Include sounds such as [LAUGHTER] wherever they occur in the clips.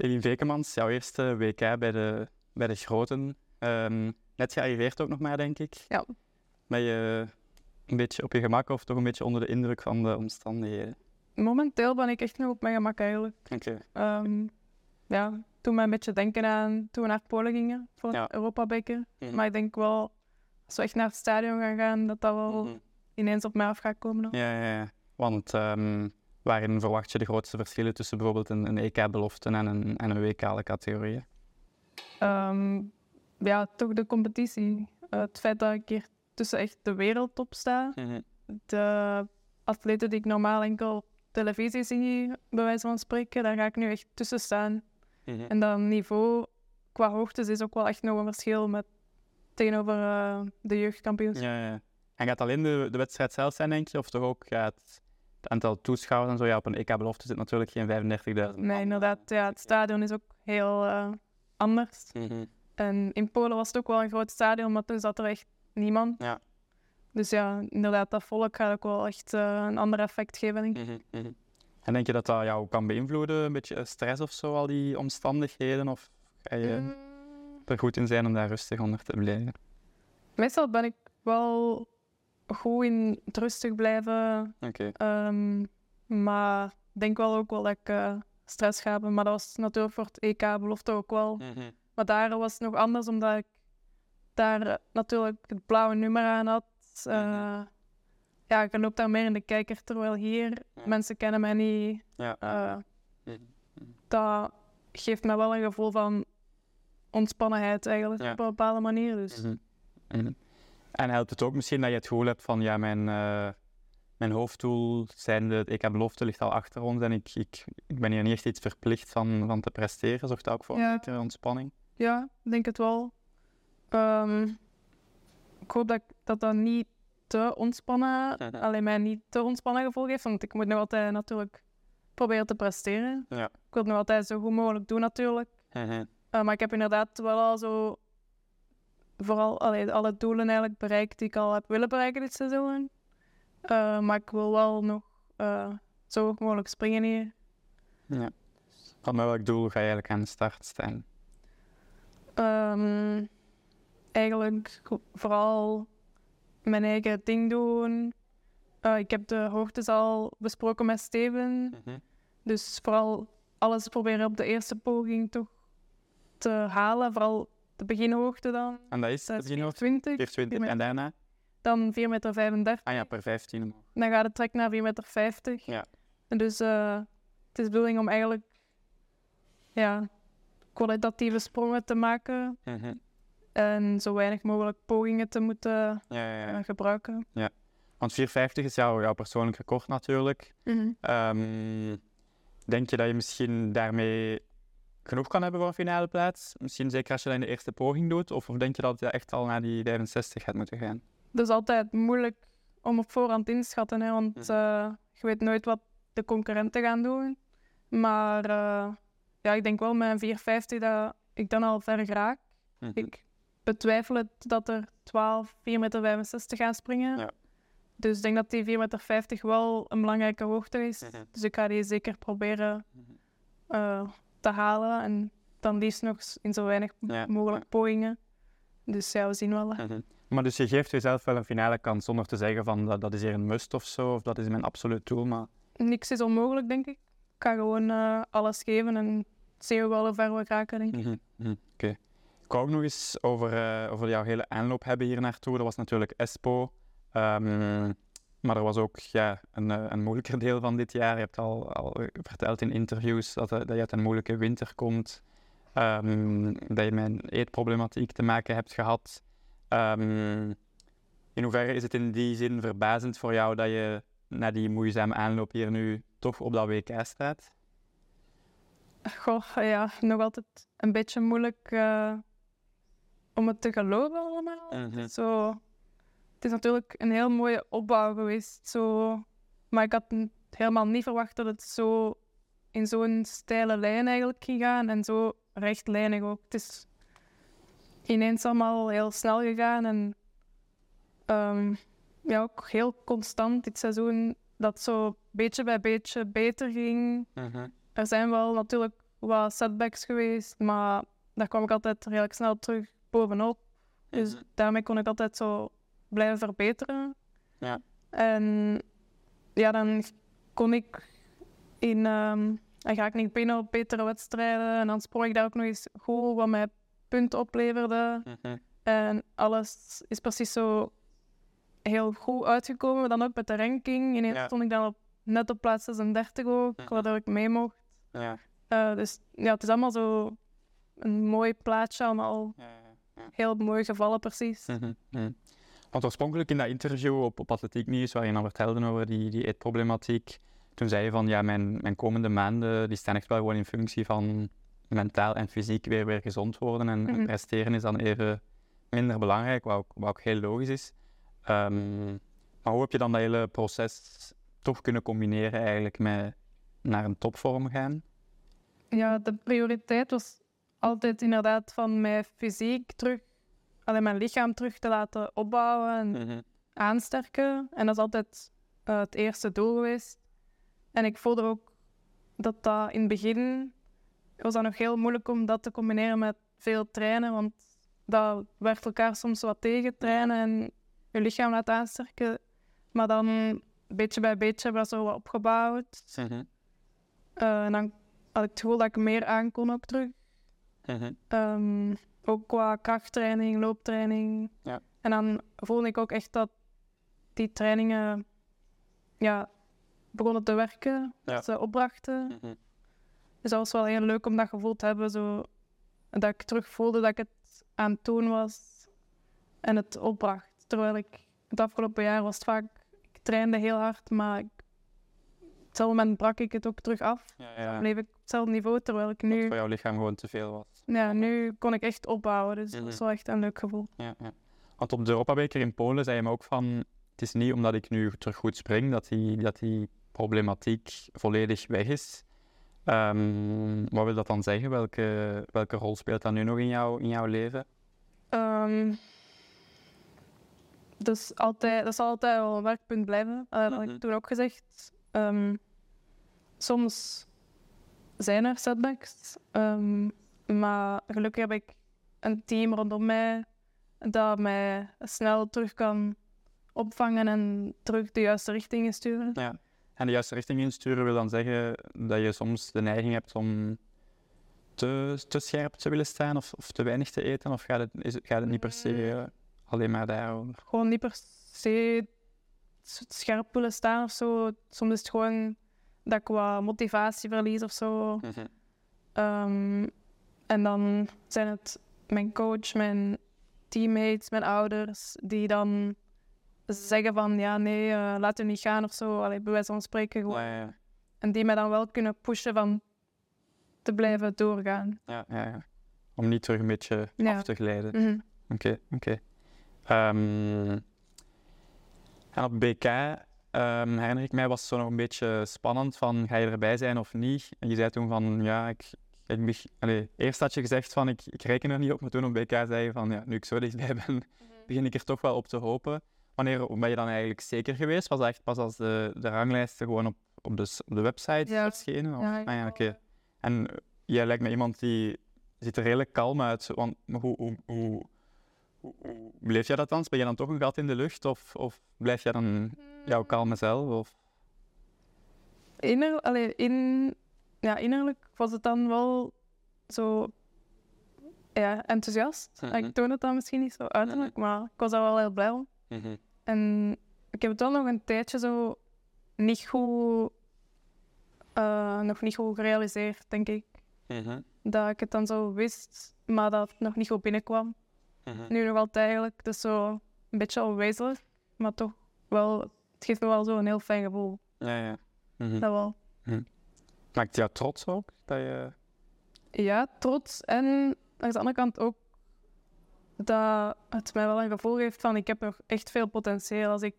Eline Vekemans, jouw eerste WK bij de, bij de groten. Ehm, net gearriveerd ook nog maar, denk ik. Ja. Ben je een beetje op je gemak of toch een beetje onder de indruk van de omstandigheden? Momenteel ben ik echt nog op mijn gemak eigenlijk. Oké. Ehm ja, toen me een beetje denken aan toen we naar Polen gingen voor Ja. het Europa-beker. Mhm. Maar ik denk wel, als we echt naar het stadion gaan gaan, dat dat wel Mhm. ineens op mij af gaat komen. dan. Ja, ja, ja. Want ehm, waarin verwacht je de grootste verschillen tussen bijvoorbeeld een, een EK-belofte en een, en een WK-categorie? Ehm, ja, toch de competitie. Eh, het feit dat ik hier tussen echt de wereldtop sta. De atleten die ik normaal enkel op televisie zie, bij wijze van spreken, daar ga ik nu echt tussen staan. En dat niveau qua hoogtes is ook wel echt nog een verschil met tegenover eh, de jeugdkampioens. Ja, ja. En gaat alleen de, de wedstrijd zelf zijn, denk je? Of toch ook ja, het, aantal toeschouwers en zo? Ja, op een EK-belofte zit natuurlijk geen 35.000 man. Nee, inderdaad. Ja, het stadion is ook heel eh, anders. Mhm. En in Polen was het ook wel een groot stadion, maar toen zat er echt niemand. Ja. Dus ja, inderdaad, dat volk gaat ook wel echt eh, een ander effect geven, denk ik. Mhm, mhm. En denk je dat dat jou kan beïnvloeden? Een beetje stress of zo, al die omstandigheden? Of ga je Mm, er goed in zijn om daar rustig onder te blijven? Meestal ben ik wel goed in het rustig blijven. Oké. ehm, maar ik denk wel ook wel dat ik eh, stress ga hebben. Maar dat was natuurlijk voor het EK-belofte ook wel. Mhm. Maar daar was het nog anders, omdat ik daar eh, natuurlijk het blauwe nummer aan had. Eh, ja, ik loop daar meer in de kijker, terwijl hier Ja. mensen kennen mij niet. Ja. Eh, Mhm. dat geeft me wel een gevoel van ontspannenheid eigenlijk, Ja. op een bepaalde manier. Dus. En helpt het ook misschien dat je het gevoel hebt van ja, mijn, eh, mijn hoofddoel zijn de EK-belofte ligt al achter ons en ik, ik, ik ben hier niet echt iets verplicht van, van te presteren. Zorgt dat ook voor Ja. een zekere ontspanning? Ja, ik denk het wel. Ehm, ik hoop dat ik- dat, dat niet te ontspannen, [LAUGHS] alleen mij niet te ontspannen gevoel geeft, want ik moet nog altijd natuurlijk proberen te presteren. Ja. Ik wil het nog altijd zo goed mogelijk doen natuurlijk. Uh, [LAUGHS] maar ik heb inderdaad wel al zo vooral allee, alle doelen eigenlijk bereikt die ik al heb willen bereiken dit seizoen. Uh, maar ik wil wel nog uh, zo hoog mogelijk springen hier. Ja. Van met welk doel ga je eigenlijk aan de start staan? Um, eigenlijk vooral mijn eigen ding doen. Uh, ik heb de hoogtes al besproken met Steven. Mhm. Dus vooral alles proberen op de eerste poging toch te halen. Vooral de beginhoogte dan. En dat is beginhoofd? 420. 420 en daarna? Dan 4,35 meter. Ah ja, per 15 omhoog. Dan gaat het trek naar 4,50 meter. Ja. En dus uh, het is de bedoeling om eigenlijk ja, kwalitatieve sprongen te maken. Mhm. En zo weinig mogelijk pogingen te moeten Ja, ja, ja. uh, gebruiken. Want 450 is jouw, jouw persoonlijk record natuurlijk. Ehm, denk je dat je misschien daarmee genoeg kan hebben voor een finale plaats? Misschien zeker als je dat in de eerste poging doet? Of, of denk je dat je echt al naar die 65 gaat moeten gaan? Het is altijd moeilijk om op voorhand in te schatten, hè, want Mhm. uh, je weet nooit wat de concurrenten gaan doen. Maar uh, ja, ik denk wel met een 450 dat ik dan al ver raak. Mhm. Ik betwijfel het dat er 12, 4,65 meter gaan springen. Ja. Dus ik denk dat die 4,50 meter wel een belangrijke hoogte is. Mhm. Dus ik ga die zeker proberen uh, te halen. En dan liefst nog in zo weinig Ja. mogelijk pogingen. Dus ja, we zien wel. Mhm. Maar dus je geeft jezelf wel een finale kans zonder te zeggen van dat, dat is hier een must of zo, of dat is mijn absoluut doel. Maar Niks is onmogelijk, denk ik. Ik ga gewoon eh, alles geven en zien we wel hoe ver we raken, denk ik. Mhm, mhm, Oké. Ik wou ook nog eens over, eh, over jouw hele aanloop hebben hier naartoe. Dat was natuurlijk Espo. Ehm, maar er was ook ja, een, eh, een moeilijker deel van dit jaar. Je hebt al, al verteld in interviews dat, eh, dat je uit een moeilijke winter komt. Ehm, dat je met een eetproblematiek te maken hebt gehad. Ehm, in hoeverre is het in die zin verbazend voor jou dat je na die moeizame aanloop hier nu toch op dat WK staat? Goh, ja, nog altijd een beetje moeilijk eh, om het te geloven allemaal. Mhm. Zo, het is natuurlijk een heel mooie opbouw geweest. Zo, maar ik had helemaal niet verwacht dat het zo in zo'n steile lijn eigenlijk ging gaan. En zo rechtlijnig ook. Het is ineens allemaal heel snel gegaan. En ehm, ja, ook heel constant dit seizoen. Dat zo beetje bij beetje beter ging. Mhm. Er zijn wel natuurlijk wat setbacks geweest, maar daar kwam ik altijd redelijk snel terug bovenop. Dus Mhm. daarmee kon ik altijd zo blijven verbeteren. Ja. En ja, dan kon ik in, dan ga ik niet binnen op betere wedstrijden en dan sprong ik daar ook nog eens goed, wat mij punten opleverde. Mhm. En alles is precies zo heel goed uitgekomen. Dan ook met de ranking. Ineens Ja. stond ik dan op, net op plaats 36 ook, Mhm. waardoor ik mee mocht. Ja. Eh, dus ja, het is allemaal zo een mooi plaatje, allemaal Ja, heel mooi gevallen precies. Mhm. Want oorspronkelijk in dat interview op, op Atletiek Nieuws, waar je dan vertelde over die, die eetproblematiek, toen zei je van ja, mijn, mijn komende maanden die staan echt wel gewoon in functie van mentaal en fysiek weer, weer gezond worden en, en Mhm. presteren is dan even minder belangrijk, wat ook, wat ook heel logisch is. Ehm, maar hoe heb je dan dat hele proces toch kunnen combineren eigenlijk met naar een topvorm gaan? Ja, de prioriteit was altijd inderdaad van mijn fysiek terug, alleen mijn lichaam terug te laten opbouwen en Mhm. aansterken. En dat is altijd eh, het eerste doel geweest. En ik voelde ook dat dat in het begin was dat nog heel moeilijk om dat te combineren met veel trainen, want dat werkt elkaar soms wat tegen, trainen en je lichaam laten aansterken. Maar dan, beetje bij beetje, hebben we dat zo wat opgebouwd. Mhm. Eh, en dan had ik het gevoel dat ik meer aan kon ook terug. Mhm. Ehm, ook qua krachttraining, looptraining. Ja. En dan voelde ik ook echt dat die trainingen ja, begonnen te werken, Ja. dat ze opbrachten. Mhm. Dus dat was wel heel leuk om dat gevoel te hebben, zo, dat ik terug voelde dat ik het aan het doen was en het opbracht. Terwijl ik het afgelopen jaar was het vaak, ik trainde heel hard, maar ik, op hetzelfde moment brak ik het ook terug af. Ja, ja. Bleef ik hetzelfde niveau, terwijl ik Dat nu, voor jouw lichaam gewoon te veel was. ja, nu kon ik echt opbouwen. Dus dat Mhm. was wel echt een leuk gevoel. Ja, ja. Want op de Europabeker in Polen zei je me ook van, het is niet omdat ik nu terug goed spring, dat die, dat die problematiek volledig weg is. Ehm, wat wil dat dan zeggen? Welke, welke rol speelt dat nu nog in, jou, in jouw leven? Ehm, dus altijd, dat zal altijd wel een werkpunt blijven. Dat had Mhm. ik toen ook gezegd. Ehm, soms zijn er setbacks, ehm, maar gelukkig heb ik een team rondom mij dat mij snel terug kan opvangen en terug de juiste richting in sturen. Ja. En de juiste richting insturen wil dan zeggen dat je soms de neiging hebt om te, te scherp te willen staan of, of te weinig te eten? Of gaat het, is, het- gaat het niet per se eh, alleen maar daarover? Gewoon niet per se scherp willen staan of zo. Soms is het gewoon dat ik wat motivatie verlies of zo. Mhm. Ehm, en dan zijn het mijn coach, mijn teammates, mijn ouders, die dan zeggen van ja, nee, eh, laat je niet gaan of zo. Allee, bij wijze van spreken gewoon. Ja, ja, En die mij dan wel kunnen pushen van te blijven doorgaan. ja, ja, ja. Om niet terug een beetje Ja. af te glijden. Mhm. Oké, oké. Ehm, en op BK ehm, herinner ik mij, was het zo nog een beetje spannend van ga je erbij zijn of niet? En je zei toen van ja, ik, ik eerst had je gezegd van ik, ik reken er niet op, maar toen op BK zei je van ja, nu ik zo dichtbij ben, begin ik er toch wel op te hopen. Wanneer ben je dan eigenlijk zeker geweest? Was dat echt pas als de, de ranglijsten gewoon op, op, de, op de website Ja. verschenen? Of? Ja, ah, ja, oké. En jij lijkt me iemand die ziet er redelijk kalm uit. Want hoe, hoe, hoe, hoe, beleef jij dat dan? Ben je dan toch een gat in de lucht? Of, of blijf jij dan jouw kalme zelf? Of? Inner, allee, in, ja, innerlijk was het dan wel zo ja, enthousiast. Mhm. Ik toon het dan misschien niet zo uiterlijk, maar ik was daar wel heel blij om. Mhm. En ik heb het wel nog een tijdje zo niet goed, eh, nog niet goed gerealiseerd, denk ik. Mhm. Dat ik het dan zo wist, maar dat het nog niet goed binnenkwam. Mhm. Nu nog altijd eigenlijk, dus zo een beetje onwezenlijk, maar toch wel, het geeft me wel zo een heel fijn gevoel. Ja, ja. Mhm. Dat wel. Maakt het jou trots ook? Dat je... Ja, trots. En aan de andere kant ook dat het mij wel een gevoel geeft van ik heb nog echt veel potentieel. Als ik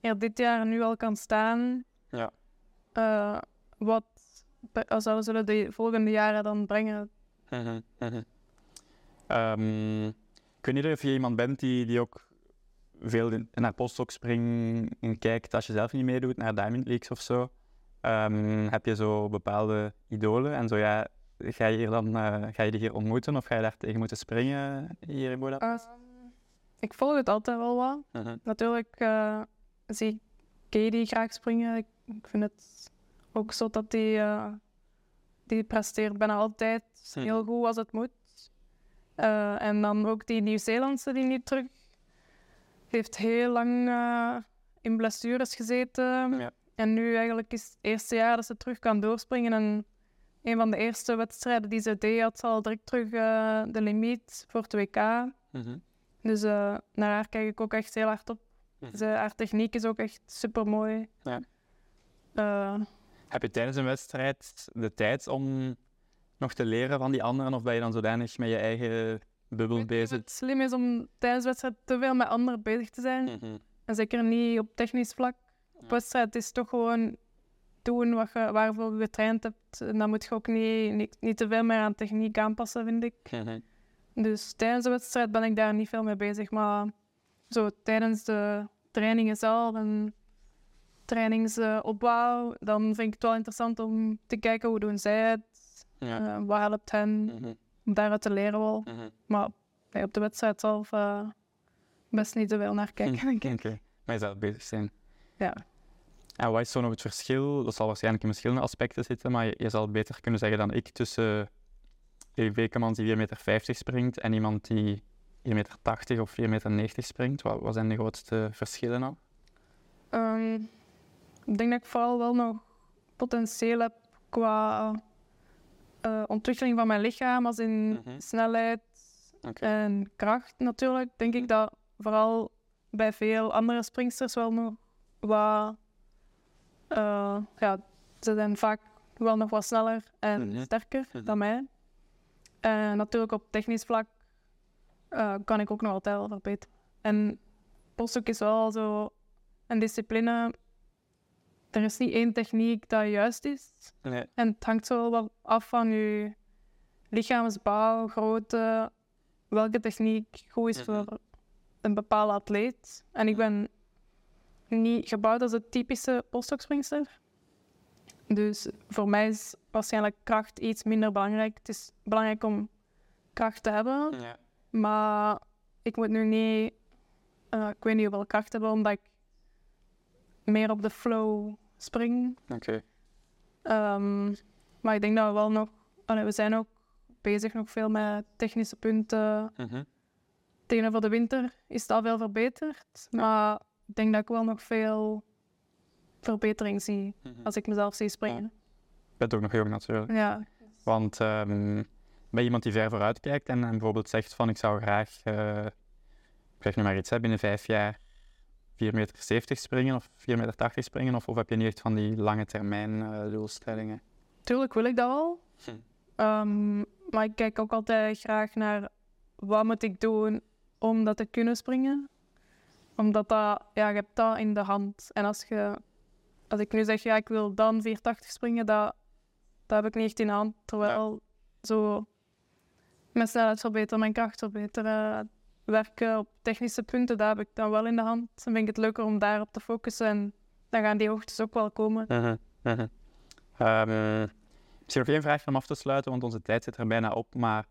er dit jaar nu al kan staan, Ja. eh, wat zouden zullen de volgende jaren dan brengen? Mhm, mhm. Ehm, ik weet niet of je iemand bent die, die ook veel naar postdoc springen kijkt als je zelf niet meedoet, naar Diamond Leagues of zo. Ehm, heb je zo bepaalde idolen? En zo ja, ga je, hier dan, uh, ga je die hier ontmoeten of ga je daar tegen moeten springen hier in Budapest? Um, ik volg het altijd wel wat. Uh -huh. Natuurlijk uh, zie ik Katie graag springen. Ik, ik, vind het ook zo dat die, uh, die presteert bijna altijd -huh. heel goed als het moet. En dan ook die Nieuw-Zeelandse die nu terug heeft heel lang in blessures gezeten. Ja. En nu eigenlijk is het eerste jaar dat ze terug kan doorspringen. En een van de eerste wedstrijden die ze deed, had ze al direct terug uh, de limiet voor het WK. Mm -hmm. Dus uh, naar haar kijk ik ook echt heel hard op. Mm -hmm. ze, haar techniek is ook echt super mooi. Ja. Uh, Heb je tijdens een wedstrijd de tijd om nog te leren van die anderen? Of ben je dan zodanig met je eigen bubbel bezig? Het slim is om tijdens de wedstrijd te veel met anderen bezig te zijn. Mm -hmm. En zeker niet op technisch vlak. Op wedstrijd is toch gewoon doen wat je, waarvoor je getraind hebt. En dan moet je ook niet, niet, niet te veel meer aan techniek aanpassen, vind ik. Mm-hmm. Dus tijdens de wedstrijd ben ik daar niet veel mee bezig. Maar zo tijdens de trainingen zelf en trainingsopbouw, dan vind ik het wel interessant om te kijken hoe doen zij het. Ja. Uh, wat helpt hen, mm-hmm. om daaruit te leren wel. Mm-hmm. Maar nee, op de wedstrijd zelf uh, best niet te veel naar [LAUGHS] kijken, denk ik. Okay. Maar je zou bezig zijn. Ja. En wat is zo nog het verschil? Dat zal waarschijnlijk in verschillende aspecten zitten, maar je, je zal beter kunnen zeggen dan ik tussen een Wekemans die 4,50 meter springt en iemand die 4,80 meter of 4,90 meter springt. Wat, wat, zijn de grootste verschillen nou? Um, ik denk dat ik vooral wel nog potentieel heb qua uh, ontwikkeling van mijn lichaam, als in mm -hmm. snelheid okay. en kracht natuurlijk. Denk ik dat vooral bij veel andere springsters wel nog wat uh, ja, ze zijn vaak wel nog wat sneller en sterker dan mij. En natuurlijk op technisch vlak uh, kan ik ook nog altijd verbeteren. En postdoc is wel zo een discipline. Er is niet één techniek dat juist is. Nee. En het hangt zo wel af van je lichaamsbouw, grootte, welke techniek goed is mm-hmm. voor een bepaalde atleet. En ik ben niet gebouwd als een typische postdoc-springster. Dus voor mij is waarschijnlijk kracht iets minder belangrijk. Het is belangrijk om kracht te hebben, ja. maar ik moet nu niet, uh, ik weet niet hoeveel kracht hebben, omdat ik meer op de flow spring. Oké. Okay. Um, maar ik denk dat we wel nog, allee, we zijn ook bezig nog veel met technische punten. Tegenover de winter is het al veel verbeterd, ja. maar ik denk dat ik wel nog veel verbetering zie mm-hmm. als ik mezelf zie springen. Ja. Je bent ook nog jong natuurlijk. Ja. Want um, ben je iemand die ver vooruit kijkt en, en bijvoorbeeld zegt van ik zou graag, uh, ik zeg nu maar iets, hè, binnen vijf jaar 4,70 meter springen of 4,80 meter springen? Of, of heb je niet echt van die lange termijn uh, doelstellingen? Tuurlijk wil ik dat wel. Hm. Um, maar ik kijk ook altijd graag naar wat moet ik doen om dat te kunnen springen omdat dat, ja, je hebt dat in de hand. En als, je, als ik nu zeg, ja, ik wil dan 480 springen, dat, dat heb ik niet echt in de hand. Terwijl ja. zo mijn snelheid verbeteren, mijn kracht verbeteren, werken op technische punten, dat heb ik dan wel in de hand. Dan vind ik het leuker om daarop te focussen en dan gaan die hoogtes ook wel komen. Uh -huh. Uh -huh. Um, misschien nog één vraag om af te sluiten, want onze tijd zit er bijna op. Maar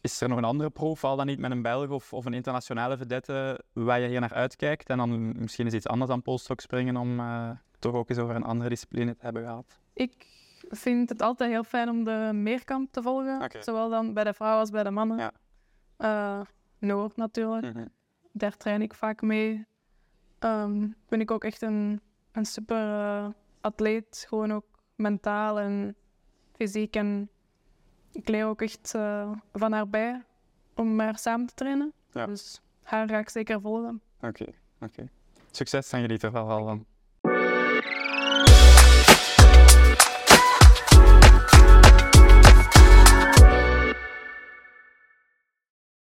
is er nog een andere proef, al dan niet met een Belg of, of een internationale vedette, waar je hier naar uitkijkt? En dan misschien is iets anders dan polstok springen om uh, toch ook eens over een andere discipline te hebben gehad? Ik vind het altijd heel fijn om de meerkamp te volgen. Okay. Zowel dan bij de vrouwen als bij de mannen. Ja. Uh, Noord natuurlijk. Mm -hmm. Daar train ik vaak mee. Um, ben ik ook echt een, een super uh, atleet. Gewoon ook mentaal en fysiek en ik leer ook echt uh, van haar bij om haar samen te trainen. Ja. Dus haar ga ik zeker volgen. Oké, okay, oké. Okay. Succes en jullie er wel van.